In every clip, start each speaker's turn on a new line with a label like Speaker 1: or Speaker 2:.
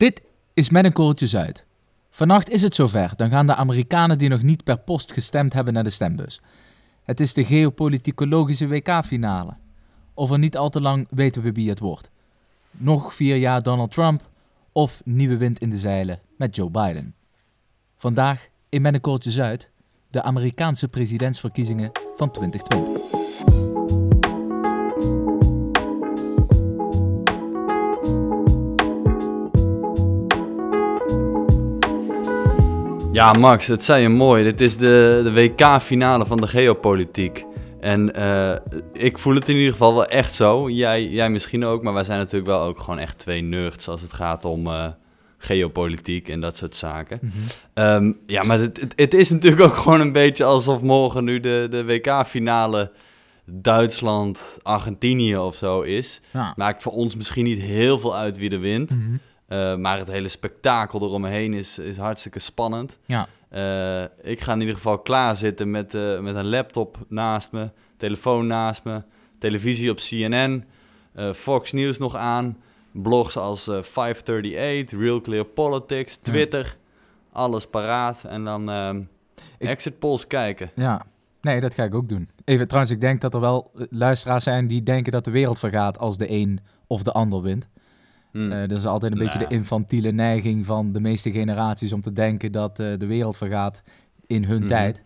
Speaker 1: Dit is met een korreltje Zuid. Vannacht is het zover. Dan gaan de Amerikanen die nog niet per post gestemd hebben naar de stembus. Het is de geopoliticologische WK-finale. Over niet al te lang weten we wie het wordt. Nog vier jaar Donald Trump of nieuwe wind in de zeilen met Joe Biden. Vandaag in korreltje Zuid de Amerikaanse presidentsverkiezingen van 2020.
Speaker 2: Ja, Max, het zei je mooi. Dit is de, de WK-finale van de geopolitiek. En eh, ik voel het in ieder geval wel echt zo. Jij, jij misschien ook, maar wij zijn natuurlijk wel ook gewoon echt twee nerds als het gaat om eh, geopolitiek en dat soort zaken.
Speaker 1: Mhm.
Speaker 2: Ehm, ja, maar het, het, het is natuurlijk ook gewoon een beetje alsof morgen nu de, de WK-finale Duitsland-Argentinië of zo is.
Speaker 1: Ja.
Speaker 2: Maakt voor ons misschien niet heel veel uit wie er wint.
Speaker 1: Mhm.
Speaker 2: Eh, maar het hele spektakel eromheen is, is hartstikke spannend.
Speaker 1: Ja.
Speaker 2: Eh, ik ga in ieder geval klaarzitten met, eh, met een laptop naast me, telefoon naast me, televisie op CNN, Fox News nog aan, blogs als eh, 538, Real Clear Politics,
Speaker 1: Ja.
Speaker 2: Twitter, alles paraat. En dan ehm,
Speaker 1: Ik-
Speaker 2: exit polls kijken.
Speaker 1: Ja, nee, dat ga ik ook doen. Even trouwens, ik denk dat er wel luisteraars zijn die denken dat de wereld vergaat als de een of de ander wint. Eh, dat is altijd een beetje de infantiele neiging van de meeste generaties om te denken dat eh, de wereld vergaat in hun
Speaker 2: Mhm.
Speaker 1: tijd.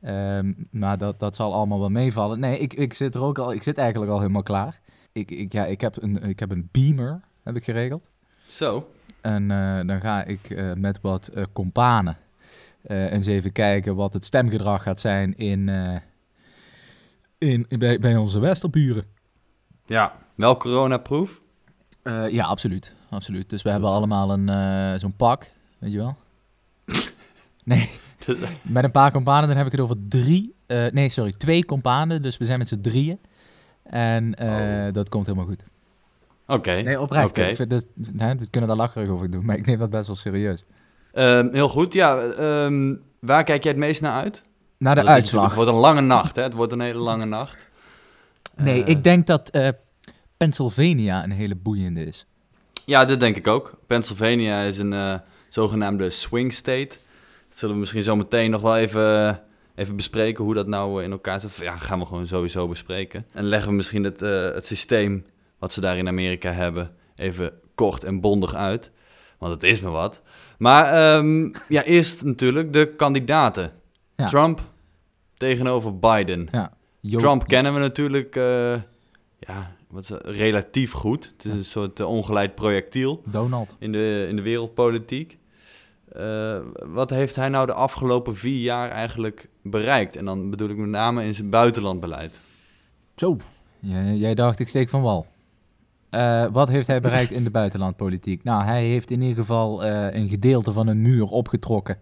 Speaker 1: Ehm, maar dat, dat zal allemaal wel meevallen. Nee, ik, ik zit er ook al, ik zit eigenlijk al helemaal klaar. Ik, ik, ja, ik, heb een, ik heb een beamer, heb ik geregeld.
Speaker 2: Zo,
Speaker 1: En eh, dan ga ik met wat companen eens even kijken wat het stemgedrag gaat zijn in, eh, in, bij, bij onze westerburen.
Speaker 2: ja, wel coronaproof.
Speaker 1: Eh, ja, absoluut. absoluut. Dus we hebben allemaal een, eh, zo'n pak, weet je wel? nee, met een paar companen, dan heb ik het over drie, eh, nee sorry, twee companen. Dus we zijn met z'n drieën. En eh,
Speaker 2: Oh.
Speaker 1: dat komt helemaal goed.
Speaker 2: Oké,
Speaker 1: Nee, oprecht.
Speaker 2: Oké.
Speaker 1: Ik vind dat, hè, we kunnen daar lacherig over doen, maar ik neem dat best wel serieus.
Speaker 2: Ehm, heel goed. Ja, ehm, waar kijk jij het meest naar uit?
Speaker 1: Naar de
Speaker 2: Dat
Speaker 1: uitslag.
Speaker 2: Het wordt een lange nacht, hè? Het wordt een hele lange nacht.
Speaker 1: Nee, ik denk dat eh, Pennsylvania een hele boeiende is.
Speaker 2: Ja, dat denk ik ook. Pennsylvania is een eh, zogenaamde swing state. Dat zullen we misschien zo meteen nog wel even, even bespreken hoe dat nou eh, in elkaar zit. Ja, gaan we gewoon sowieso bespreken. En leggen we misschien het, eh, het systeem wat ze daar in Amerika hebben even kort en bondig uit. Want het is me wat. Maar ehm, ja, eerst natuurlijk de kandidaten.
Speaker 1: Ja.
Speaker 2: Trump tegenover Biden.
Speaker 1: Ja.
Speaker 2: Trump kennen we natuurlijk eh, ja, wat is relatief goed. Het is een soort eh, ongeleid projectiel
Speaker 1: Donald.
Speaker 2: in de, in de wereldpolitiek. Eh, wat heeft hij nou de afgelopen vier jaar eigenlijk bereikt? En dan bedoel ik met name in zijn buitenlandbeleid.
Speaker 1: Zo. Jij, jij dacht, ik steek van wal. Eh, wat heeft hij bereikt in de buitenlandpolitiek? Nou, hij heeft in ieder geval een gedeelte van een muur opgetrokken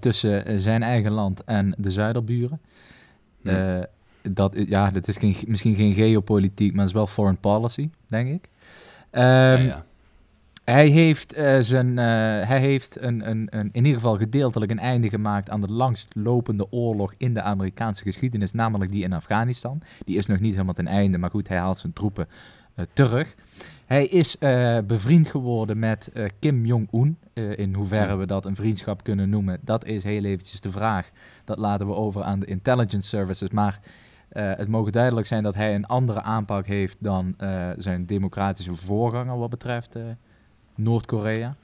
Speaker 1: tussen zijn eigen land en de zuiderburen.
Speaker 2: Hm.
Speaker 1: Dat, ja, dat is geen, misschien geen geopolitiek, maar het is wel foreign policy, denk ik.
Speaker 2: Ja,
Speaker 1: Ehm,
Speaker 2: ja.
Speaker 1: Hij heeft, eh, zijn, eh, hij heeft een, een, een, in ieder geval gedeeltelijk een einde gemaakt aan de langstlopende oorlog in de Amerikaanse geschiedenis, namelijk die in Afghanistan. Die is nog niet helemaal ten einde, maar goed, hij haalt zijn troepen eh, terug. Hij is bevriend geworden met Kim Jong-un. In hoeverre we dat een vriendschap kunnen noemen, dat is heel eventjes de vraag. Dat laten we over aan de intelligence services. Maar het mogen duidelijk zijn dat hij een andere aanpak heeft dan eh, zijn democratische voorganger wat betreft eh, Noord-Korea.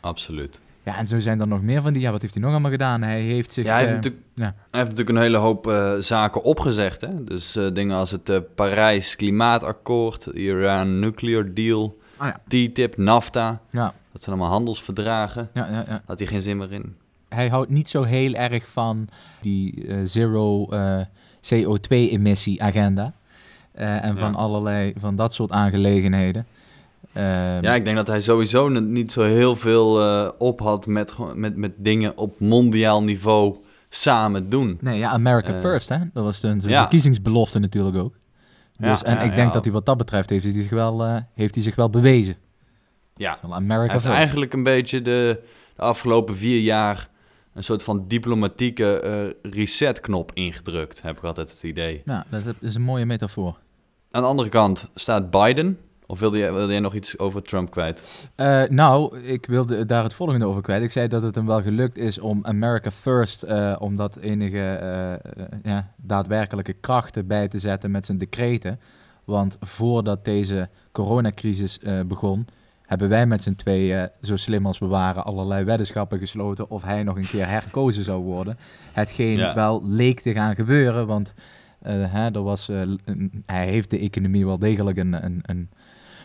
Speaker 2: Absoluut.
Speaker 1: Ja, en zo zijn er nog meer van die. Ja, wat heeft hij nog allemaal gedaan? Hij heeft zich...
Speaker 2: Ja, hij, heeft
Speaker 1: eh,
Speaker 2: natuurlijk,
Speaker 1: ja.
Speaker 2: hij heeft natuurlijk een hele hoop eh, zaken opgezegd. Hè? Dus eh, dingen als het eh, Parijs Klimaatakkoord, Iran Nuclear Deal,
Speaker 1: Ah, ja.
Speaker 2: TTIP, NAFTA.
Speaker 1: Ja,
Speaker 2: Dat zijn allemaal handelsverdragen.
Speaker 1: ja, ja, ja.
Speaker 2: Had hij geen zin meer in.
Speaker 1: Hij houdt niet zo heel erg van die eh, zero eh, CO2-emissie-agenda. Eh, en van allerlei van dat soort aangelegenheden. Ehm,
Speaker 2: Ja, ik denk dat hij sowieso niet zo heel veel op had met, met, met dingen op mondiaal niveau samen doen.
Speaker 1: Nee, ja, America First, hè? Dat was de
Speaker 2: ja.
Speaker 1: verkiezingsbelofte natuurlijk ook.
Speaker 2: Ja,
Speaker 1: Dus, en
Speaker 2: ja,
Speaker 1: ik denk dat hij wat dat betreft heeft hij zich wel, heeft hij zich wel bewezen.
Speaker 2: Ja,
Speaker 1: Wel
Speaker 2: hij
Speaker 1: America
Speaker 2: heeft
Speaker 1: First.
Speaker 2: eigenlijk een beetje de, de afgelopen vier jaar een soort van diplomatieke eh, resetknop ingedrukt, heb ik altijd het idee.
Speaker 1: Ja, dat is een mooie metafoor.
Speaker 2: Aan de andere kant staat Biden Of wilde jij, wilde jij nog iets over Trump kwijt?
Speaker 1: Uh, nou, ik wilde daar het volgende over kwijt. Ik zei dat het hem wel gelukt is om America First, uh, om dat enige uh, ja, daadwerkelijke krachten bij te zetten met zijn decreten. Want voordat deze coronacrisis begon, hebben wij met z'n tweeën, zo slim als we waren, allerlei weddenschappen gesloten of hij nog een keer herkozen zou worden. Hetgeen wel leek te gaan gebeuren, want hè, er was, hij heeft de economie wel degelijk een, een, een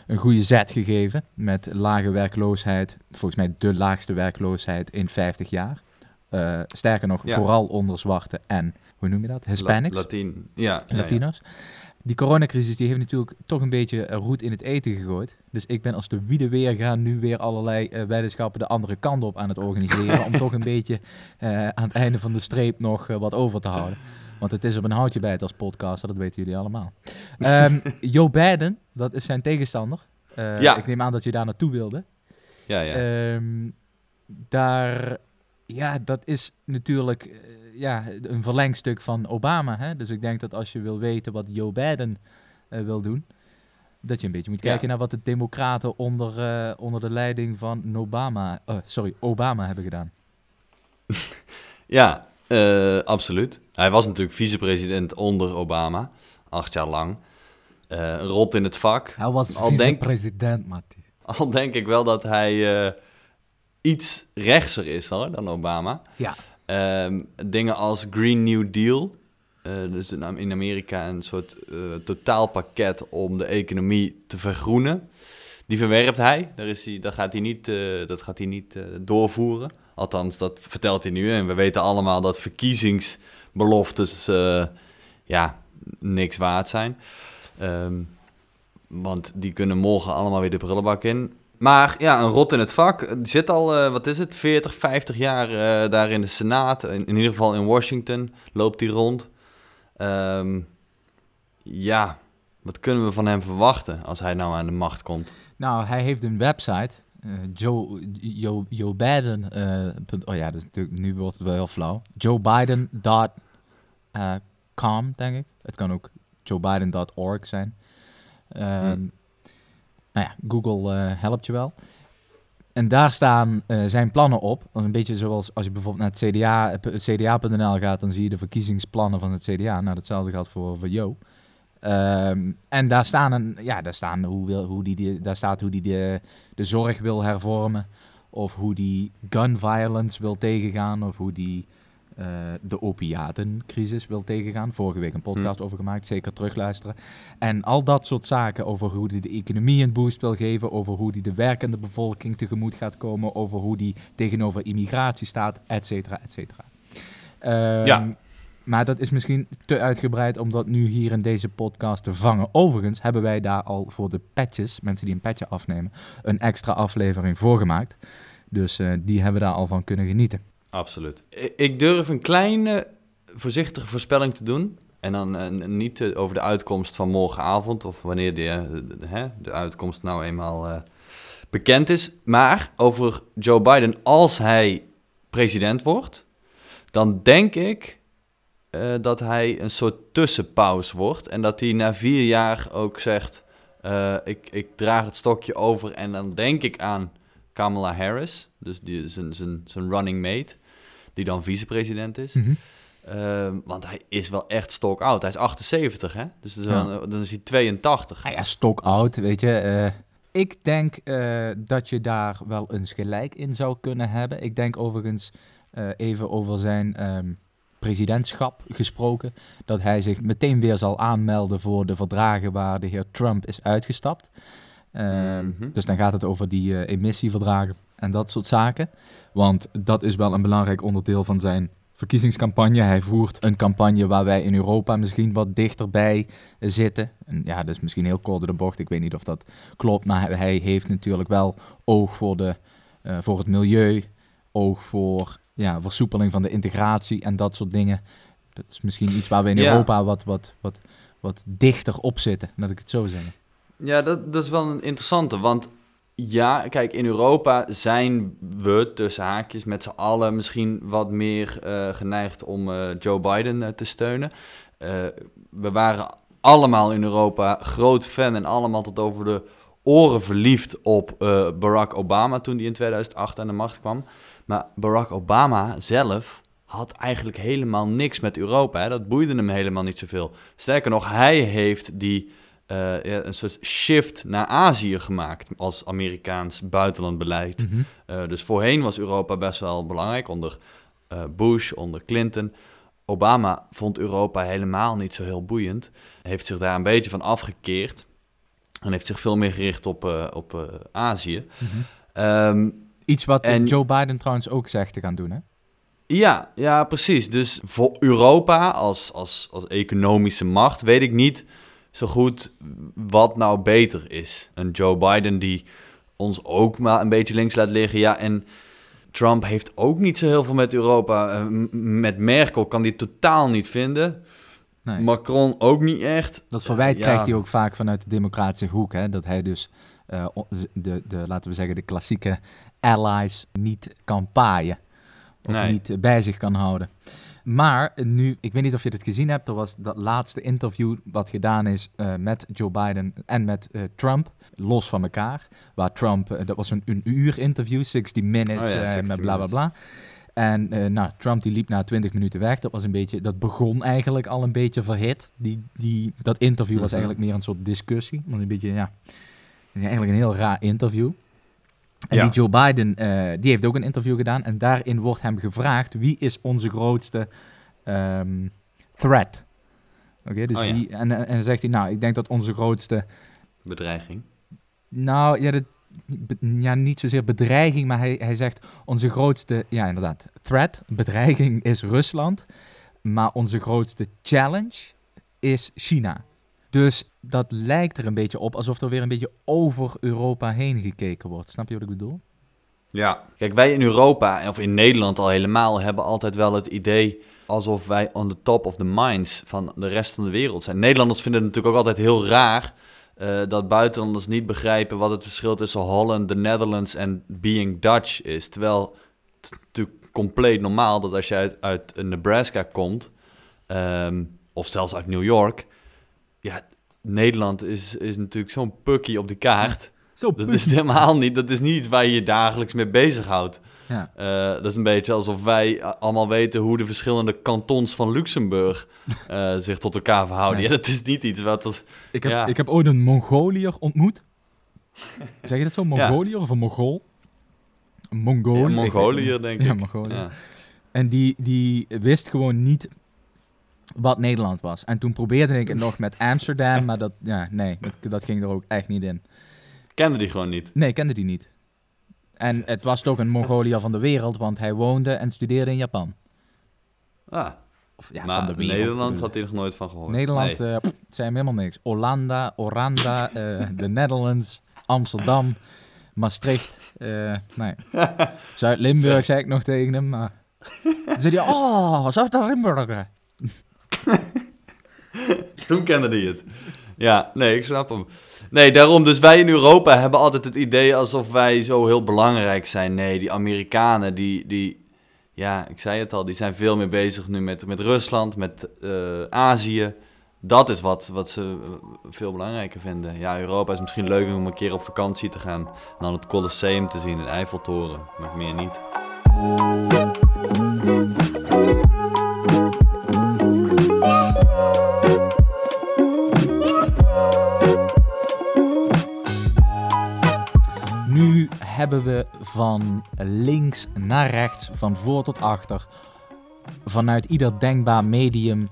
Speaker 1: een goede zet gegeven met lage werkloosheid. Volgens mij de laagste werkloosheid in 50 jaar. Uh, sterker nog, vooral onder zwarte en, hoe noem je dat? Hispanics?
Speaker 2: La Latin. Ja,
Speaker 1: Latino's. Ja, Die coronacrisis die heeft natuurlijk toch een beetje roet in het eten gegooid. Dus ik ben als de wiede weer gaan nu weer allerlei uh, weddenschappen de andere kant op aan het organiseren. om toch een beetje uh, aan het einde van de streep nog wat over te houden. Want het is op een houtje bij het als podcaster, dat weten jullie allemaal. Um, Joe Biden, dat is zijn tegenstander. Ja. Ik neem aan dat je daar naartoe wilde.
Speaker 2: Ja, ja.
Speaker 1: Um, daar, ja, dat is natuurlijk ja, een verlengstuk van Obama. Hè? Dus ik denk dat als je wil weten wat Joe Biden uh, wil doen, dat je een beetje moet kijken ja. naar wat de Democraten onder, onder de leiding van Obama, sorry, Obama hebben gedaan.
Speaker 2: ja, uh, absoluut. Hij was natuurlijk vicepresident onder Obama, acht jaar lang. Uh, rot in het vak.
Speaker 1: Hij was vicepresident, Matti.
Speaker 2: Al denk ik wel dat hij uh, iets rechtser is hoor, dan Obama.
Speaker 1: Ja.
Speaker 2: Um, dingen als Green New Deal, dus in Amerika een soort totaalpakket om de economie te vergroenen. Die verwerpt hij. Daar is hij dat gaat hij niet, dat gaat hij niet doorvoeren. Althans, dat vertelt hij nu. En we weten allemaal dat verkiezingsbeloftes ja, niks waard zijn. Um, want die kunnen morgen allemaal weer de prullenbak in. Maar ja, een rot in het vak. Zit al, uh, wat is het, 40, 50 jaar uh, daar in de Senaat. In, in, ieder geval in Washington loopt hij rond. Um, ja, wat kunnen we van hem verwachten als hij nou aan de macht komt?
Speaker 1: Nou, hij heeft een website uh, Joe, Joe, Joe Biden, oh ja, dat is natuurlijk, nu wordt het wel heel flauw. Joe Biden.com, uh, denk ik. Het kan ook joebiden.org zijn. Um, Nou ja, Google helpt je wel. En daar staan zijn plannen op. Een beetje zoals als je bijvoorbeeld naar het CDA, CDA.nl gaat, dan zie je de verkiezingsplannen van het CDA. Nou, datzelfde geldt voor, voor Joe. Um, en daar, staan een, ja, daar, staan hoe wil, hoe die, daar staat hoe die de, de zorg wil hervormen. Of hoe die gun violence wil tegengaan. Of hoe die uh, de opiatencrisis wil tegengaan. Vorige week een podcast hm. over gemaakt, zeker terugluisteren. En al dat soort zaken over hoe die de economie een boost wil geven. Over hoe die de werkende bevolking tegemoet gaat komen. Over hoe die tegenover immigratie staat, et cetera, et cetera. Um, ja. Maar dat is misschien te uitgebreid om dat nu hier in deze podcast te vangen. Overigens hebben wij daar al voor de patches, mensen die een patje afnemen, een extra aflevering voor gemaakt. Dus uh, die hebben daar al van kunnen genieten.
Speaker 2: Absoluut. Ik durf een kleine voorzichtige voorspelling te doen. En dan uh, niet uh, over de uitkomst van morgenavond of wanneer de, de, de uitkomst nou eenmaal bekend is. Maar over Joe Biden, als hij president wordt, dan denk ik dat hij een soort tussenpauze wordt. En dat hij na vier jaar ook zegt: ik, ik draag het stokje over. En dan denk ik aan Kamala Harris, dus die, zijn running mate, die dan vicepresident is. Mm -hmm. uh, want hij is wel echt stok oud. Hij is 78, hè? Dus dan, ja. dan is hij 82.
Speaker 1: Ja, ja stok oud, weet je. ik denk dat je daar wel eens gelijk in zou kunnen hebben. Ik denk overigens even over zijn. Um, presidentschap gesproken. Dat hij zich meteen weer zal aanmelden voor de verdragen waar de heer Trump is uitgestapt. Mm -hmm. Dus dan gaat het over die emissieverdragen en dat soort zaken. Want dat is wel een belangrijk onderdeel van zijn verkiezingscampagne. Hij voert een campagne waar wij in Europa misschien wat dichterbij zitten. En ja, dat is misschien heel kort de bocht. Ik weet niet of dat klopt. Maar hij heeft natuurlijk wel oog voor, de, uh, voor het milieu. Oog voor ja, versoepeling van de integratie en dat soort dingen. Dat is misschien iets waar we in Europa wat, wat, wat, wat dichter op zitten, laat ik het zo zeggen.
Speaker 2: Ja, dat, dat is wel een interessante, want ja, kijk, in Europa zijn we tussen haakjes met z'n allen misschien wat meer uh, geneigd om uh, Joe Biden uh, te steunen. we waren allemaal in Europa groot fan en allemaal tot over de oren verliefd op eh, Barack Obama toen hij in 2008 aan de macht kwam. Maar Barack Obama zelf had eigenlijk helemaal niks met Europa. Hè? Dat boeide hem helemaal niet zoveel. Sterker nog, hij heeft die, uh, ja, een soort shift naar Azië gemaakt als Amerikaans buitenlandbeleid.
Speaker 1: Mhm.
Speaker 2: Uh, dus voorheen was Europa best wel belangrijk onder uh, Bush, onder Clinton. Obama vond Europa helemaal niet zo heel boeiend. Heeft zich daar een beetje van afgekeerd. En heeft zich veel meer gericht op, op Azië.
Speaker 1: Mhm.
Speaker 2: Um,
Speaker 1: Iets wat
Speaker 2: en-
Speaker 1: Joe Biden trouwens ook zegt te gaan doen, hè?
Speaker 2: Ja, ja, precies. Dus voor Europa als, als, als economische macht weet ik niet zo goed wat nou beter is. Een Joe Biden die ons ook maar een beetje links laat liggen. Ja, en Trump heeft ook niet zo heel veel met Europa. Eh, met Merkel kan die totaal niet vinden.
Speaker 1: Nee.
Speaker 2: Macron ook niet echt.
Speaker 1: Dat verwijt
Speaker 2: Ja.
Speaker 1: krijgt hij ook vaak vanuit de democratische hoek, hè? Dat hij dus eh, de, de, laten we zeggen, de klassieke allies niet kan paaien. Of
Speaker 2: Nee.
Speaker 1: niet eh, bij zich kan houden. Maar nu, ik weet niet of je het gezien hebt, er was dat laatste interview wat gedaan is eh, met Joe Biden en met eh, Trump, los van elkaar. Waar Trump, eh, dat was een, een uur interview, 60 minutes,
Speaker 2: Oh ja, 60
Speaker 1: met bla bla bla. En nou, Trump die liep na 20 minuten weg. Dat was een beetje, dat begon eigenlijk al een beetje verhit. Die, die, dat interview was
Speaker 2: Mhm.
Speaker 1: eigenlijk meer een soort discussie. Was een beetje, ja, eigenlijk een heel raar interview. En
Speaker 2: Ja.
Speaker 1: die Joe Biden, eh, die heeft ook een interview gedaan. En daarin wordt hem gevraagd, wie is onze grootste ehm, threat? Oké, dus
Speaker 2: Oh ja.
Speaker 1: wie, en, en dan zegt hij, nou, ik denk dat onze grootste
Speaker 2: Bedreiging.
Speaker 1: nou, ja, dat, ja, niet zozeer bedreiging, maar hij, hij zegt onze grootste, ja inderdaad, threat, bedreiging is Rusland, maar onze grootste challenge is China. Dus dat lijkt er een beetje op alsof er weer een beetje over Europa heen gekeken wordt. Snap je wat ik bedoel?
Speaker 2: Ja, kijk, wij in Europa, of in Nederland al helemaal, hebben altijd wel het idee alsof wij on the top of the minds van de rest van de wereld zijn. Nederlanders vinden het natuurlijk ook altijd heel raar eh, dat buitenlanders niet begrijpen wat het verschil tussen Holland, de Netherlands en being Dutch is. Terwijl het natuurlijk compleet normaal dat als je uit, uit Nebraska komt, ehm, of zelfs uit New York, ja, Nederland is, is natuurlijk zo'n pukkie op de kaart.
Speaker 1: Zo,
Speaker 2: Dat is helemaal niet, dat is niet iets waar je je dagelijks mee bezighoudt.
Speaker 1: ja.
Speaker 2: Eh, dat is een beetje alsof wij allemaal weten hoe de verschillende kantons van Luxemburg eh, zich tot elkaar verhouden. Ja, dat is niet iets wat... Dat,
Speaker 1: Ik, heb,
Speaker 2: Ja.
Speaker 1: ik heb ooit een Mongoliër ontmoet. Zeg je dat zo? Mongoliër of een Mongool? Een Mongool.
Speaker 2: Mongoliër, denk ik.
Speaker 1: Ja, Mongolië.
Speaker 2: Ja.
Speaker 1: En die, die wist gewoon niet wat Nederland was. En toen probeerde ik het nog met Amsterdam, maar dat, ja, nee, dat, dat ging er ook echt niet in.
Speaker 2: Kende die gewoon niet.
Speaker 1: Nee, kende die niet. En het was toch een Mongoliër van de wereld, want hij woonde en studeerde in Japan.
Speaker 2: Ah,
Speaker 1: Of ja,
Speaker 2: maar
Speaker 1: van de wereld.
Speaker 2: Nederland
Speaker 1: bedoel
Speaker 2: had hij nog nooit van gehoord.
Speaker 1: Nederland,
Speaker 2: Nee.
Speaker 1: eh, pff, zei hem helemaal niks. Hollanda, Oranda, eh, de Netherlands, Amsterdam, Maastricht. eh, nee. Zuid-Limburg zei ik nog tegen hem, maar... Toen zei hij, oh, Zuid-Limburg.
Speaker 2: Toen kende hij het. Ja, nee, ik snap hem. Nee, daarom, dus wij in Europa hebben altijd het idee alsof wij zo heel belangrijk zijn. Nee, die Amerikanen, die, die ja, ik zei het al, die zijn veel meer bezig nu met, met Rusland, met eh, Azië. Dat is wat, wat ze veel belangrijker vinden. Ja, Europa is misschien leuk om een keer op vakantie te gaan. En dan het Colosseum te zien, de Eiffeltoren, maar meer niet.
Speaker 1: We van links naar rechts, van voor tot achter, vanuit ieder denkbaar medium,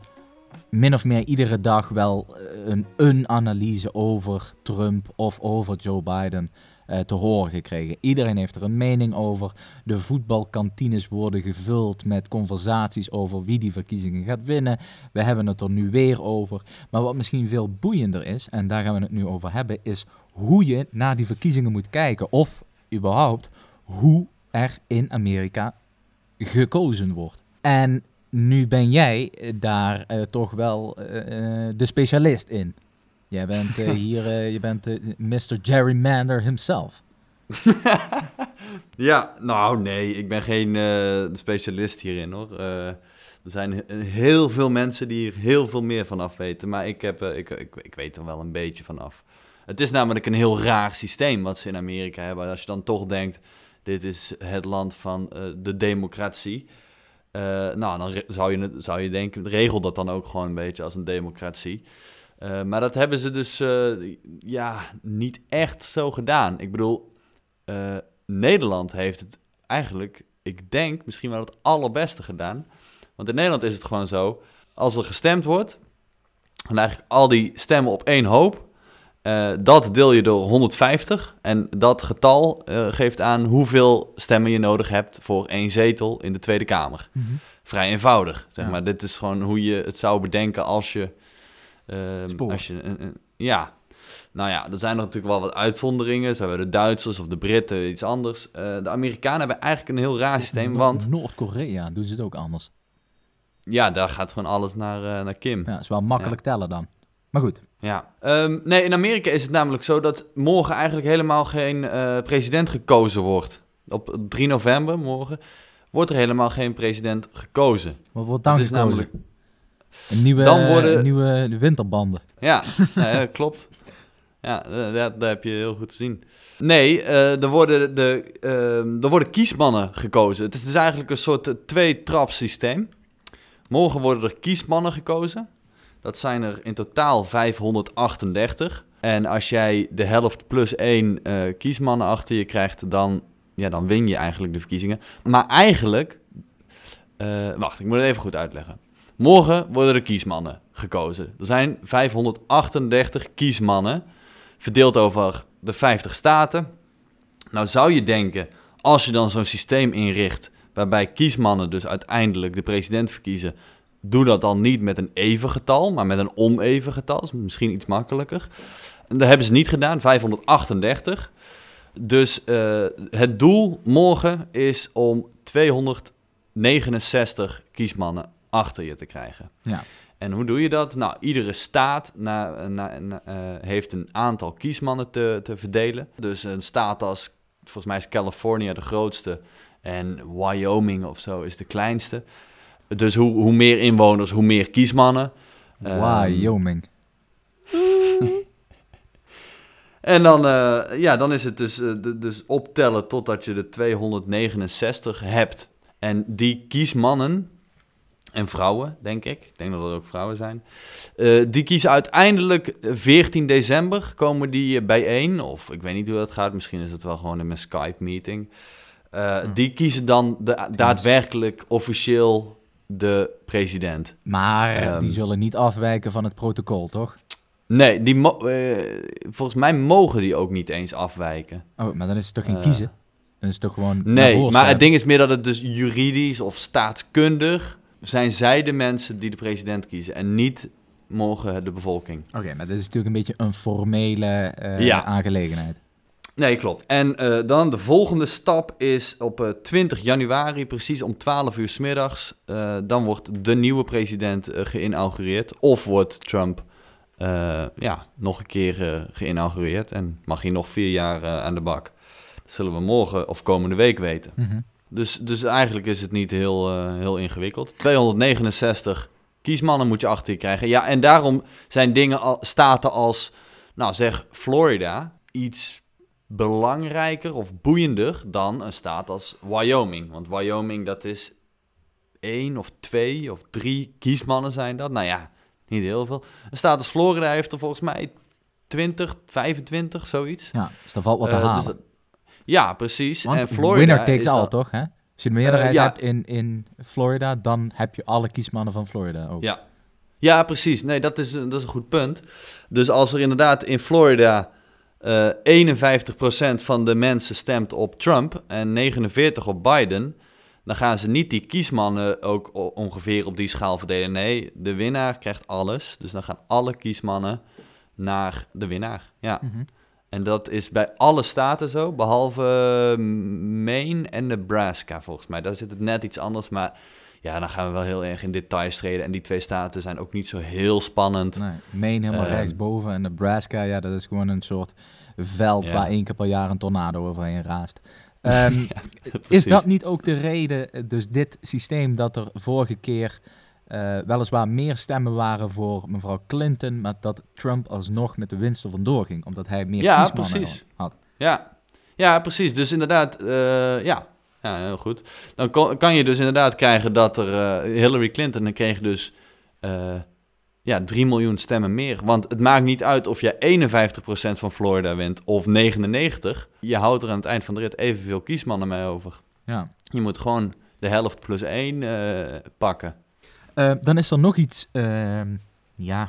Speaker 1: min of meer iedere dag wel eh, een, een analyse over Trump of over Joe Biden eh, te horen gekregen. Iedereen heeft er een mening over. De voetbalkantines worden gevuld met conversaties over wie die verkiezingen gaat winnen. We hebben het er nu weer over. Maar wat misschien veel boeiender is, en daar gaan we het nu over hebben, is hoe je naar die verkiezingen moet kijken. Of überhaupt hoe er in Amerika gekozen wordt. En nu ben jij eh, daar eh, toch wel eh, de specialist in. Jij bent hier, je bent Mr. Gerrymander himself.
Speaker 2: Ja, nou nee, ik ben geen specialist hierin hoor. Er zijn he- heel veel mensen die hier heel veel meer van af weten, maar ik, heb, ik, ik, ik weet er wel een beetje van af. Het is namelijk een heel raar systeem wat ze in Amerika hebben. Als je dan toch denkt, dit is het land van eh, de democratie. Eh, nou, dan zou je, zou je denken, regel dat dan ook gewoon een beetje als een democratie. Eh, maar dat hebben ze dus ja, niet echt zo gedaan. Ik bedoel, Nederland heeft het eigenlijk, ik denk, misschien wel het allerbeste gedaan. Want in Nederland is het gewoon zo, als er gestemd wordt, en eigenlijk al die stemmen op één hoop, eh, dat deel je door 150. En dat getal eh, geeft aan hoeveel stemmen je nodig hebt voor één zetel in de Tweede Kamer. Vrij eenvoudig, zeg
Speaker 1: Ja.
Speaker 2: maar. Dit is gewoon hoe je het zou bedenken als je...
Speaker 1: Spoor.
Speaker 2: als je ja, nou ja, er zijn er natuurlijk wel wat uitzonderingen. Zo hebben de Duitsers of de Britten iets anders. Eh, de Amerikanen hebben eigenlijk een heel raar systeem, want
Speaker 1: Noord-Korea doen ze het ook anders.
Speaker 2: ja, daar gaat gewoon alles naar, naar Kim.
Speaker 1: Ja, is wel makkelijk tellen dan. Maar goed.
Speaker 2: Ja, Ehm, nee, in Amerika is het namelijk zo dat morgen eigenlijk helemaal geen eh, president gekozen wordt. Op 3 november, morgen, wordt er helemaal geen president gekozen.
Speaker 1: Wat wordt dan
Speaker 2: Het is
Speaker 1: gekozen?
Speaker 2: namelijk-
Speaker 1: Een nieuwe,
Speaker 2: Dan worden-
Speaker 1: nieuwe winterbanden.
Speaker 2: Ja, ja, klopt. Ja, eh, dat, dat heb je heel goed gezien. Nee, eh, er, worden de, ehm, er worden kiesmannen gekozen. Het is dus eigenlijk een soort twee-trap systeem. Morgen worden er kiesmannen gekozen. Dat zijn er in totaal 538. En als jij de helft plus één eh, kiesmannen achter je krijgt, dan, ja, dan win je eigenlijk de verkiezingen. Maar eigenlijk, eh, wacht, ik moet het even goed uitleggen. Morgen worden er kiesmannen gekozen. Er zijn 538 kiesmannen, verdeeld over de 50 staten. Nou zou je denken, als je dan zo'n systeem inricht, waarbij kiesmannen dus uiteindelijk de president verkiezen, doe dat dan niet met een even getal, maar met een oneven getal. Dat is misschien iets makkelijker. En dat hebben ze niet gedaan, 538. Dus eh, het doel morgen is om 269 kiesmannen achter je te krijgen.
Speaker 1: Ja.
Speaker 2: En hoe doe je dat? Nou, iedere staat na, na, na- eh, heeft een aantal kiesmannen te, te verdelen. Dus een staat als, volgens mij is California de grootste en Wyoming of zo is de kleinste. Dus hoe, hoe meer inwoners, hoe meer kiesmannen. Ehm,
Speaker 1: Wyoming.
Speaker 2: En dan, eh, ja, dan is het dus, eh, dus optellen totdat je de 269 hebt. En die kiesmannen en vrouwen, denk ik. Ik denk dat er ook vrouwen zijn. eh, die kiezen uiteindelijk eh, 14 december komen die bijeen. Of ik weet niet hoe dat gaat. Misschien is het wel gewoon in een Skype-meeting.
Speaker 1: Hm.
Speaker 2: Die kiezen dan de, daadwerkelijk officieel de president.
Speaker 1: Maar eh,
Speaker 2: Ehm.
Speaker 1: die zullen niet afwijken van het protocol, toch?
Speaker 2: Nee, die eh, volgens mij mogen die ook niet eens afwijken.
Speaker 1: Oh, maar dan is het toch geen
Speaker 2: Eh.
Speaker 1: kiezen? Dan is het toch gewoon...
Speaker 2: Nee, maar het ding is meer dat het dus juridisch of staatskundig zijn zij de mensen die de president kiezen en niet morgen de bevolking.
Speaker 1: Oké, maar dit is natuurlijk een beetje een formele eh,
Speaker 2: Ja.
Speaker 1: aangelegenheid.
Speaker 2: Nee, klopt. En eh, dan de volgende stap is op eh, 20 januari, precies om 12 uur 's middags. eh, dan wordt de nieuwe president geïnaugureerd. Of wordt Trump ja, nog een keer geïnaugureerd en mag hij nog vier jaar aan de bak. Dat zullen we morgen of komende week weten.
Speaker 1: Mhm.
Speaker 2: Dus, dus eigenlijk is het niet heel, heel ingewikkeld. 269 kiesmannen moet je achter je krijgen. Ja, en daarom zijn dingen, al, staten als, nou zeg, Florida iets belangrijker of boeiender dan een staat als Wyoming. Want Wyoming, dat is één of twee of drie kiesmannen zijn dat. Nou ja, niet heel veel. Een staat als Florida heeft er volgens mij 20, 25, zoiets.
Speaker 1: Ja, dus er valt wat te
Speaker 2: Eh, dus
Speaker 1: halen.
Speaker 2: ja, precies.
Speaker 1: Want
Speaker 2: en Florida
Speaker 1: winner takes
Speaker 2: is
Speaker 1: all,
Speaker 2: dan-
Speaker 1: toch? Hè? Als je een meerderheid
Speaker 2: Eh, ja.
Speaker 1: hebt in, in Florida, dan heb je alle kiesmannen van Florida ook.
Speaker 2: Ja. ja, precies. Nee, dat is, dat is een goed punt. Dus als er inderdaad in Florida eh 51% van de mensen stemt op Trump en 49% op Biden, dan gaan ze niet die kiesmannen ook ongeveer op die schaal verdelen. Nee, de winnaar krijgt alles. Dus dan gaan alle kiesmannen naar de winnaar. Ja.
Speaker 1: Mhm.
Speaker 2: En dat is bij alle staten zo, behalve eh, Maine en Nebraska volgens mij. Daar zit het net iets anders, maar ja, dan gaan we wel heel erg in details treden. En die twee staten zijn ook niet zo heel spannend.
Speaker 1: Nee, Maine helemaal
Speaker 2: Ehm.
Speaker 1: rechtsboven en Nebraska, ja, dat is gewoon een soort veld waar één keer per jaar een tornado overheen raast. Ehm, is
Speaker 2: Precies.
Speaker 1: dat niet ook de reden, eh, dus dit systeem, dat er vorige keer eh, weliswaar meer stemmen waren voor mevrouw Clinton, maar dat Trump alsnog met de winst er vandoor ging, omdat hij meer
Speaker 2: Ja,
Speaker 1: kiesmannen
Speaker 2: precies.
Speaker 1: had.
Speaker 2: Ja, ja precies. Dus inderdaad, eh, ja. Ja, heel goed. Dan kon- kan je dus inderdaad krijgen dat er eh, Hillary Clinton dan kreeg dus eh, ja, 3 miljoen stemmen meer. Want het maakt niet uit of je 51% van Florida wint of 99. Je houdt er aan het eind van de rit evenveel kiesmannen mee over.
Speaker 1: Ja.
Speaker 2: Je moet gewoon de helft plus 1 pakken.
Speaker 1: Eh, dan is er nog iets, ehm, ja,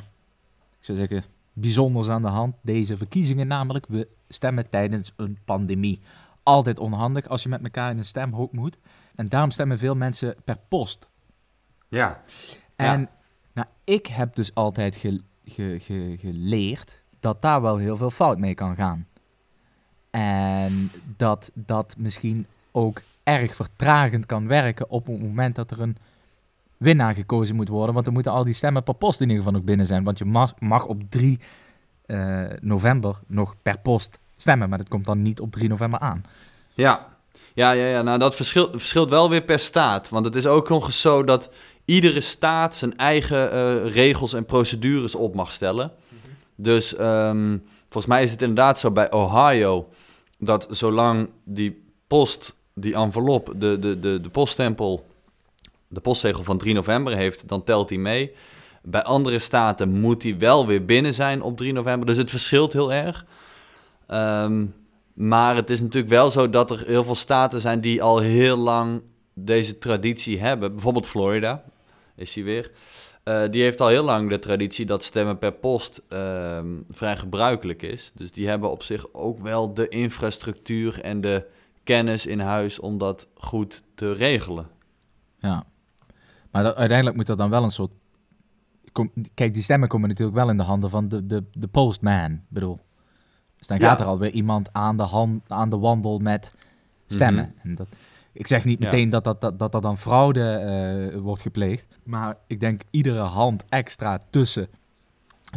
Speaker 1: ik zou zeggen, bijzonders aan de hand. Deze verkiezingen namelijk, we stemmen tijdens een pandemie. Altijd onhandig als je met elkaar in een stemhoek moet. En daarom stemmen veel mensen per post.
Speaker 2: Ja.
Speaker 1: En nou, ik heb dus altijd ge- ge- ge- geleerd dat daar wel heel veel fout mee kan gaan. En dat dat misschien ook erg vertragend kan werken op het moment dat er een winnaar gekozen moet worden. Want dan moeten al die stemmen per post in ieder geval nog binnen zijn. Want je mag, mag op 3 eh, november nog per post stemmen. Maar dat komt dan niet op 3 november aan.
Speaker 2: Ja, ja, ja, ja. nou dat verschilt, verschilt wel weer per staat. Want het is ook nog eens zo dat iedere staat zijn eigen eh, regels en procedures op mag stellen. Dus ehm, volgens mij is het inderdaad zo bij Ohio dat zolang die post, die envelop, de, de, de, de poststempel, de postzegel van 3 november heeft, dan telt die mee. Bij andere staten moet die wel weer binnen zijn op 3 november. Dus het verschilt heel erg. Ehm, maar het is natuurlijk wel zo dat er heel veel staten zijn die al heel lang deze traditie hebben. Bijvoorbeeld Florida, is die weer. Eh, die heeft al heel lang de traditie dat stemmen per post ehm, vrij gebruikelijk is. Dus die hebben op zich ook wel de infrastructuur en de kennis in huis om dat goed te regelen.
Speaker 1: Ja. Maar uiteindelijk moet er dan wel een soort... kom- Kijk, die stemmen komen natuurlijk wel in de handen van de, de, de postman, Ik bedoel. Dus dan
Speaker 2: Ja.
Speaker 1: gaat er alweer iemand aan de, hand, aan de wandel met stemmen.
Speaker 2: Mhm.
Speaker 1: En dat, ik zeg niet
Speaker 2: Ja.
Speaker 1: meteen dat, dat, dat, dat er dan fraude eh, wordt gepleegd. Maar ik denk iedere hand extra tussen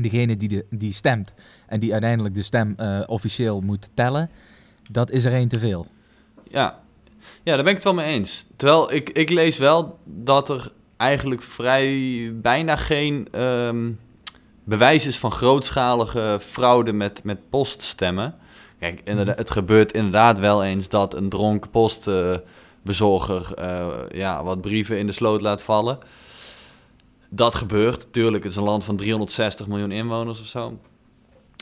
Speaker 1: diegene die, de, die stemt... en die uiteindelijk de stem eh, officieel moet tellen... dat is er één te veel.
Speaker 2: Ja. ja, daar ben ik het wel mee eens. Terwijl ik, ik lees wel dat er eigenlijk vrij bijna geen ehm, bewijs is van grootschalige fraude met, met poststemmen. Kijk, inderdaad, het gebeurt inderdaad wel eens dat een dronken postbezorger eh, ja, wat brieven in de sloot laat vallen. Dat gebeurt. Tuurlijk, het is een land van 360 miljoen inwoners of zo.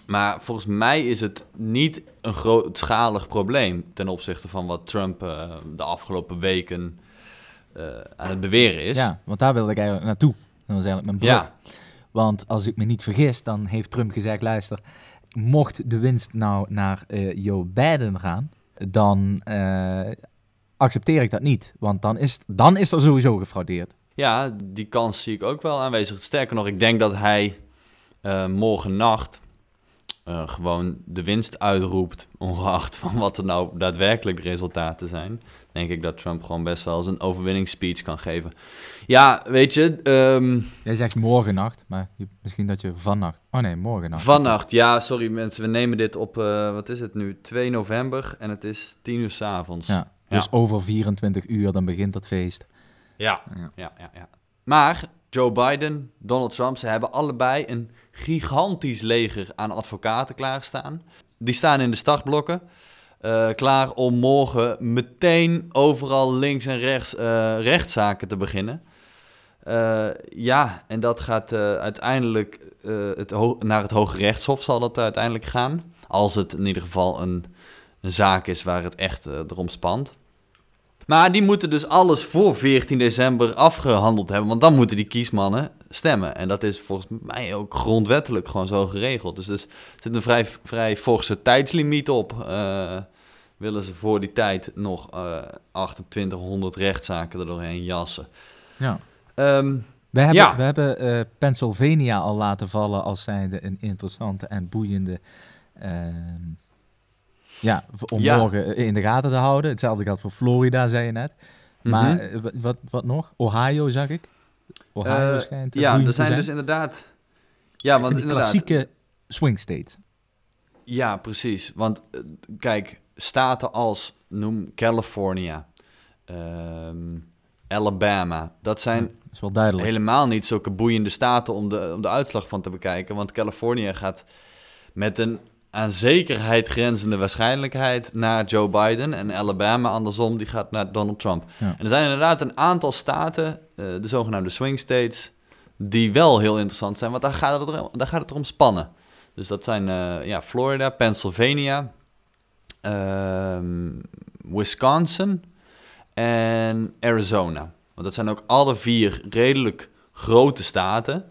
Speaker 2: Maar volgens mij is het niet een grootschalig probleem ten opzichte van wat Trump eh, de afgelopen weken eh, aan het beweren is.
Speaker 1: Ja, want daar wilde ik eigenlijk naartoe. Dat was eigenlijk mijn brug.
Speaker 2: Ja.
Speaker 1: Want als ik me niet vergis, dan heeft Trump gezegd: luister, mocht de winst nou naar eh, Joe Biden gaan, dan eh, accepteer ik dat niet. Want dan is, dan is er sowieso gefraudeerd.
Speaker 2: Ja, die kans zie ik ook wel aanwezig. Sterker nog, ik denk dat hij eh morgen nacht gewoon de winst uitroept, ongeacht van wat er nou daadwerkelijk resultaten zijn. Denk ik dat Trump gewoon best wel eens een overwinningsspeech kan geven. Ja, weet je, ehm,
Speaker 1: Jij zegt morgennacht, maar misschien dat je vannacht. Oh nee, morgennacht.
Speaker 2: vannacht, ja, sorry mensen, we nemen dit op, eh, wat is het nu, 2 november en het is 10 uur s'avonds.
Speaker 1: Ja, dus over 24 uur dan begint dat feest.
Speaker 2: Ja.
Speaker 1: Ja.
Speaker 2: Ja, ja, ja. Maar Joe Biden, Donald Trump, ze hebben allebei een gigantisch leger aan advocaten klaarstaan. Die staan in de startblokken. Eh, klaar om morgen meteen overal links en rechts eh, rechtszaken te beginnen. Eh, ja, en dat gaat uiteindelijk het naar het Hoge Rechtshof zal dat uiteindelijk gaan. Als het in ieder geval een, een zaak is waar het echt erom spant. Maar die moeten dus alles voor 14 december afgehandeld hebben. Want dan moeten die kiesmannen stemmen. En dat is volgens mij ook grondwettelijk gewoon zo geregeld. Dus er zit een vrij, vrij forse tijdslimiet op. Eh, willen ze voor die tijd nog eh 2800 rechtszaken er doorheen jassen.
Speaker 1: Ja.
Speaker 2: Ehm,
Speaker 1: We hebben,
Speaker 2: Ja.
Speaker 1: we hebben eh, Pennsylvania al laten vallen als zijnde een interessante en boeiende. ehm, ja, om
Speaker 2: Ja.
Speaker 1: morgen in de gaten te houden. Hetzelfde geldt voor Florida, zei je net. Maar
Speaker 2: mhm.
Speaker 1: eh, wat, wat nog? Ohio, zag ik. Ohio
Speaker 2: Eh,
Speaker 1: eh,
Speaker 2: ja, er zijn dus inderdaad... Ja, want inderdaad...
Speaker 1: klassieke swing states.
Speaker 2: Ja, precies. Want eh, kijk, staten als, noem California, ehm, Alabama. Dat zijn
Speaker 1: Dat is wel duidelijk.
Speaker 2: helemaal niet zulke boeiende staten om de, om de uitslag van te bekijken. Want Californië gaat met een aan zekerheid grenzende waarschijnlijkheid naar Joe Biden. En Alabama andersom, die gaat naar Donald Trump.
Speaker 1: Ja.
Speaker 2: En er zijn inderdaad een aantal staten, eh, de zogenaamde swing states, die wel heel interessant zijn. Want daar gaat het, er, daar gaat het er om spannen. Dus dat zijn eh, ja, Florida, Pennsylvania, ehm, Wisconsin en Arizona. Want dat zijn ook alle vier redelijk grote staten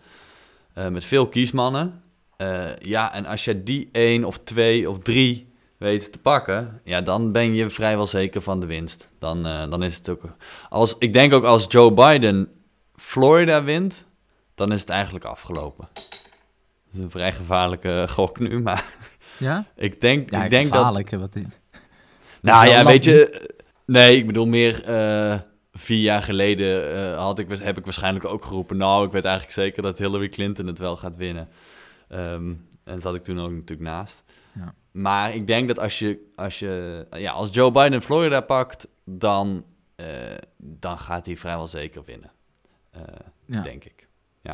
Speaker 2: eh, met veel kiesmannen. Eh, ja, en als je die één of twee of drie weet te pakken, ja, dan ben je vrijwel zeker van de winst. Dan, eh, dan is het ook. Als, ik denk ook als Joe Biden Florida wint, dan is het eigenlijk afgelopen. Dat is een vrij gevaarlijke gok nu, maar
Speaker 1: Ja?
Speaker 2: ik denk,
Speaker 1: Ja,
Speaker 2: ik denk dat.
Speaker 1: gevaarlijk. Wat dit.
Speaker 2: Nou ja, weet je. eh, Nee, ik bedoel meer. vier jaar geleden had ik, heb ik waarschijnlijk ook geroepen. Nou, ik weet eigenlijk zeker dat Hillary Clinton het wel gaat winnen. Ehm, en zat ik toen ook natuurlijk naast.
Speaker 1: Ja.
Speaker 2: Maar ik denk dat als je, als je, ja, als Joe Biden Florida pakt, dan, eh, dan gaat hij vrijwel zeker winnen. Eh,
Speaker 1: Ja.
Speaker 2: Denk ik.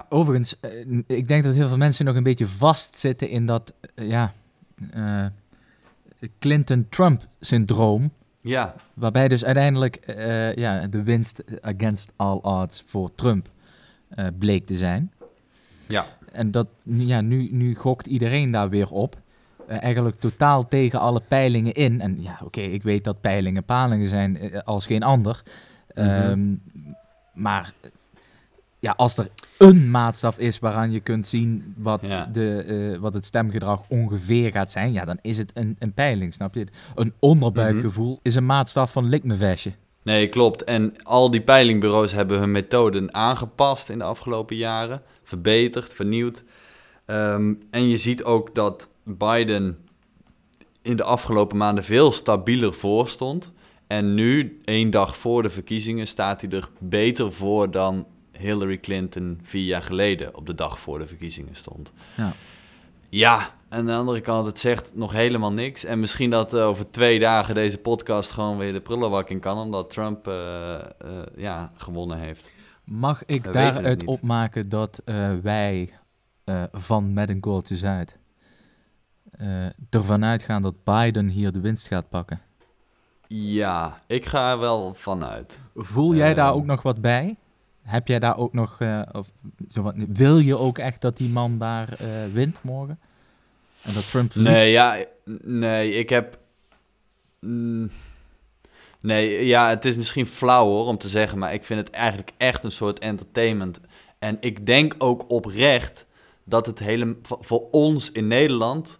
Speaker 1: Overigens, eh, ik denk dat heel veel mensen nog een beetje vastzitten in dat ja, Clinton-Trump-syndroom.
Speaker 2: Ja,
Speaker 1: Waarbij dus uiteindelijk ja, de winst against all odds voor Trump bleek te zijn.
Speaker 2: ja.
Speaker 1: En dat, ja, nu, nu gokt iedereen daar weer op. Eh, eigenlijk totaal tegen alle peilingen in. En ja, oké, ik weet dat peilingen palingen zijn eh, als geen ander.
Speaker 2: Mhm.
Speaker 1: Ehm, maar ja, als er een maatstaf is waaraan je kunt zien wat,
Speaker 2: Ja.
Speaker 1: de, eh, wat het stemgedrag ongeveer gaat zijn, ja, dan is het een, een peiling, snap je? Een onderbuikgevoel is een maatstaf van likmevestje.
Speaker 2: Nee, klopt. En al die peilingbureaus hebben hun methoden aangepast in de afgelopen jaren. Verbeterd, vernieuwd. Ehm, en je ziet ook dat Biden in de afgelopen maanden veel stabieler voor stond. En nu, één dag voor de verkiezingen, staat hij er beter voor dan Hillary Clinton vier jaar geleden op de dag voor de verkiezingen stond.
Speaker 1: Ja.
Speaker 2: Ja, aan de andere kant, het zegt nog helemaal niks. En misschien dat eh, over twee dagen deze podcast gewoon weer de prullenbak in kan, omdat Trump eh, eh, ja, gewonnen heeft.
Speaker 1: Mag ik
Speaker 2: We
Speaker 1: daaruit opmaken dat wij van met een kooltje Zuid eh, ervan uitgaan dat Biden hier de winst gaat pakken?
Speaker 2: Ja, ik ga er wel vanuit.
Speaker 1: Voel jij daar
Speaker 2: Ehm.
Speaker 1: ook nog wat bij? Heb jij daar ook nog, of, zo wat, wil je ook echt dat die man daar wint morgen? En dat Trump?
Speaker 2: Nee, ja, nee, ik heb. mm, nee, ja, het is misschien flauw hoor om te zeggen, maar ik vind het eigenlijk echt een soort entertainment. En ik denk ook oprecht dat het hele, voor- ons in Nederland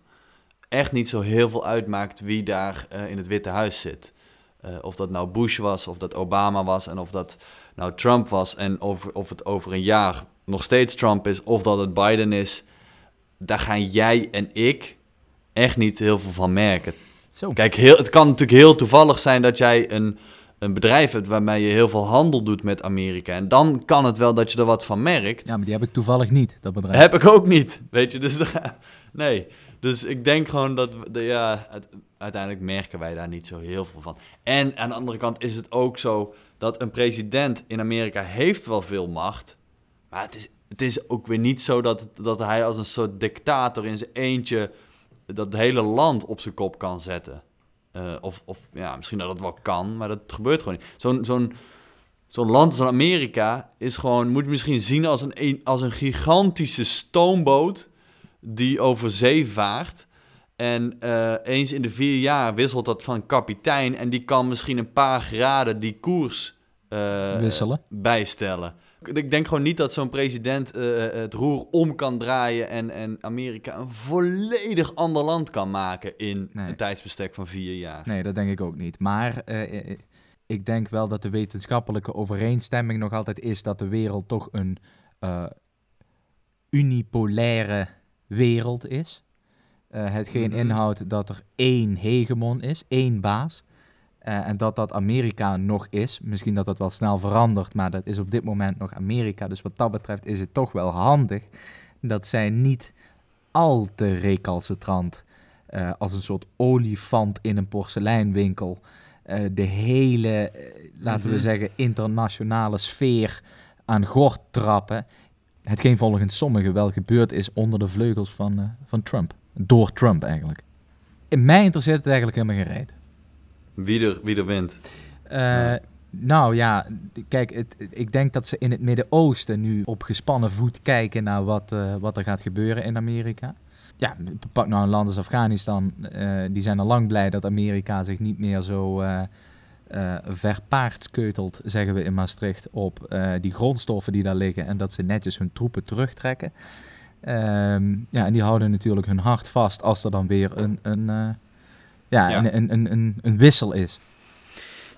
Speaker 2: echt niet zo heel veel uitmaakt wie daar eh, in het Witte Huis zit. Eh, of dat nou Bush was, of dat Obama was en of dat nou Trump was en over, of het over een jaar nog steeds Trump is of dat het Biden is. Daar gaan jij en ik echt niet heel veel van merken.
Speaker 1: Zo.
Speaker 2: Kijk, heel, het kan natuurlijk heel toevallig zijn dat jij een, een bedrijf hebt waarmee je heel veel handel doet met Amerika. En dan kan het wel dat je er wat van merkt.
Speaker 1: Ja, maar die heb ik toevallig niet, dat bedrijf.
Speaker 2: Heb ik ook niet, weet je. Dus nee. Dus ik denk gewoon dat, we- ja, uiteindelijk merken wij daar niet zo heel veel van. En aan de andere kant is het ook zo dat een president in Amerika heeft wel veel macht. Maar het is, het is ook weer niet zo dat, dat hij als een soort dictator in zijn eentje dat hele land op zijn kop kan zetten. Eh, of, of ja, misschien dat het wel kan, maar dat gebeurt gewoon niet. Zo'n zo'n zo'n land als Amerika is gewoon, moet je misschien zien als een, als een gigantische stoomboot die over zee vaart. En eh, eens in de vier jaar wisselt dat van kapitein en die kan misschien een paar graden die koers eh, bijstellen. Ik denk gewoon niet dat zo'n president eh, het roer om kan draaien en, en Amerika een volledig ander land kan maken in
Speaker 1: Nee.
Speaker 2: een tijdsbestek van vier jaar.
Speaker 1: Nee, dat denk ik ook niet. Maar eh, eh, ik denk wel dat de wetenschappelijke overeenstemming nog altijd is dat de wereld toch een eh, unipolaire wereld is. Eh hetgeen
Speaker 2: Mhm.
Speaker 1: inhoudt dat er één hegemon is, één baas. Eh, en dat dat Amerika nog is. Misschien dat dat wel snel verandert, maar dat is op dit moment nog Amerika. Dus wat dat betreft is het toch wel handig dat zij niet al te recalcitrant eh, als een soort olifant in een porseleinwinkel eh, de hele, laten we
Speaker 2: Mhm.
Speaker 1: zeggen, internationale sfeer aan gort trappen. Hetgeen volgens sommigen wel gebeurd is onder de vleugels van, van Trump. Door Trump eigenlijk. In mij interesseert het eigenlijk helemaal geen reet.
Speaker 2: Wie er, wie er wint.
Speaker 1: Eh. Nou ja, kijk, ik denk dat ze in het Midden-Oosten nu op gespannen voet kijken naar wat, eh, wat er gaat gebeuren in Amerika. Ja, pak nou een land als Afghanistan. eh, die zijn al lang blij dat Amerika zich niet meer zo eh verpaardskeutelt, zeggen we in Maastricht, op die grondstoffen die daar liggen. En dat ze netjes hun troepen terugtrekken. Ehm, ja, en die houden natuurlijk hun hart vast als er dan weer een, een, ja,
Speaker 2: Ja.
Speaker 1: Een, een, een, een, een wissel is.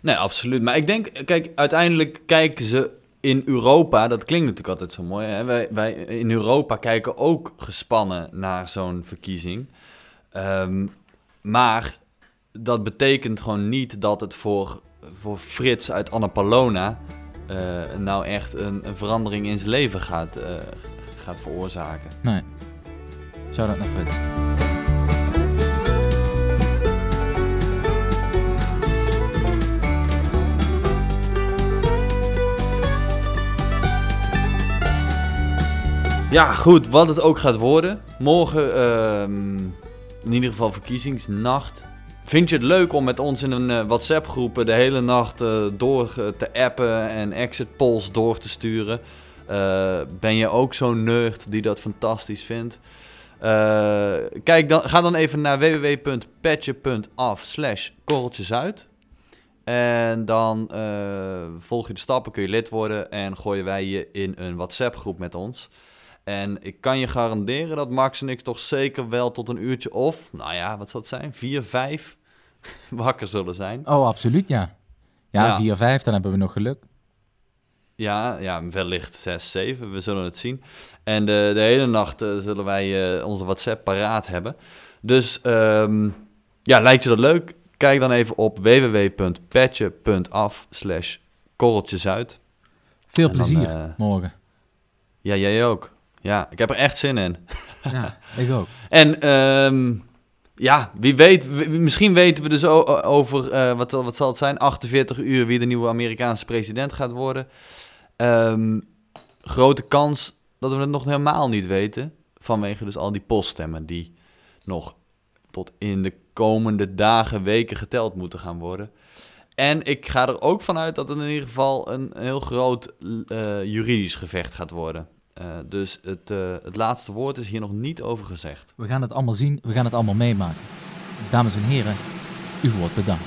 Speaker 2: Nee, absoluut. Maar ik denk, kijk, uiteindelijk kijken ze in Europa, dat klinkt natuurlijk altijd zo mooi. Hè? Wij, wij in Europa kijken ook gespannen naar zo'n verkiezing. Ehm, maar dat betekent gewoon niet dat het voor, voor Frits uit Annapolona eh, nou echt een, een verandering in zijn leven gaat, eh, gaat veroorzaken.
Speaker 1: Nee. Zou dat naar Frits?
Speaker 2: Ja, goed, wat het ook gaat worden. Morgen, ehm, in ieder geval verkiezingsnacht. Vind je het leuk om met ons in een eh, WhatsApp-groep de hele nacht eh, door eh, te appen en exit polls door te sturen? Ben je ook zo'n nerd die dat fantastisch vindt? Kijk dan, ga dan even naar www.petje.af slash korreltjesuit. En dan volg je de stappen, kun je lid worden en gooien wij je in een WhatsApp-groep met ons. En ik kan je garanderen dat Max en ik toch zeker wel tot een uurtje of, nou ja, wat zal het zijn, vier, vijf wakker zullen zijn.
Speaker 1: Oh, absoluut, ja. Ja,
Speaker 2: Ja.
Speaker 1: 4, 5, dan hebben we nog geluk.
Speaker 2: Ja, ja, wellicht zes, zeven, we zullen het zien. En de, de hele nacht eh, zullen wij eh, onze WhatsApp paraat hebben. Dus ehm, ja, lijkt je dat leuk? Kijk dan even op www.patje.af slash korreltjesuit.
Speaker 1: Veel
Speaker 2: dan,
Speaker 1: plezier
Speaker 2: eh,
Speaker 1: morgen.
Speaker 2: Ja, jij ook. Ja, ik heb er echt zin in.
Speaker 1: Ja, ik ook.
Speaker 2: En ehm, ja, wie weet, misschien weten we dus over, eh, wat, wat zal het zijn, 48 uur wie de nieuwe Amerikaanse president gaat worden. Ehm, grote kans dat we het nog helemaal niet weten, vanwege dus al die poststemmen die nog tot in de komende dagen, weken geteld moeten gaan worden. En ik ga er ook vanuit dat het in ieder geval een heel groot eh, juridisch gevecht gaat worden. Eh, dus het, eh, het laatste woord is hier nog niet over gezegd.
Speaker 1: We gaan het allemaal zien, we gaan het allemaal meemaken. Dames en heren, u wordt bedankt.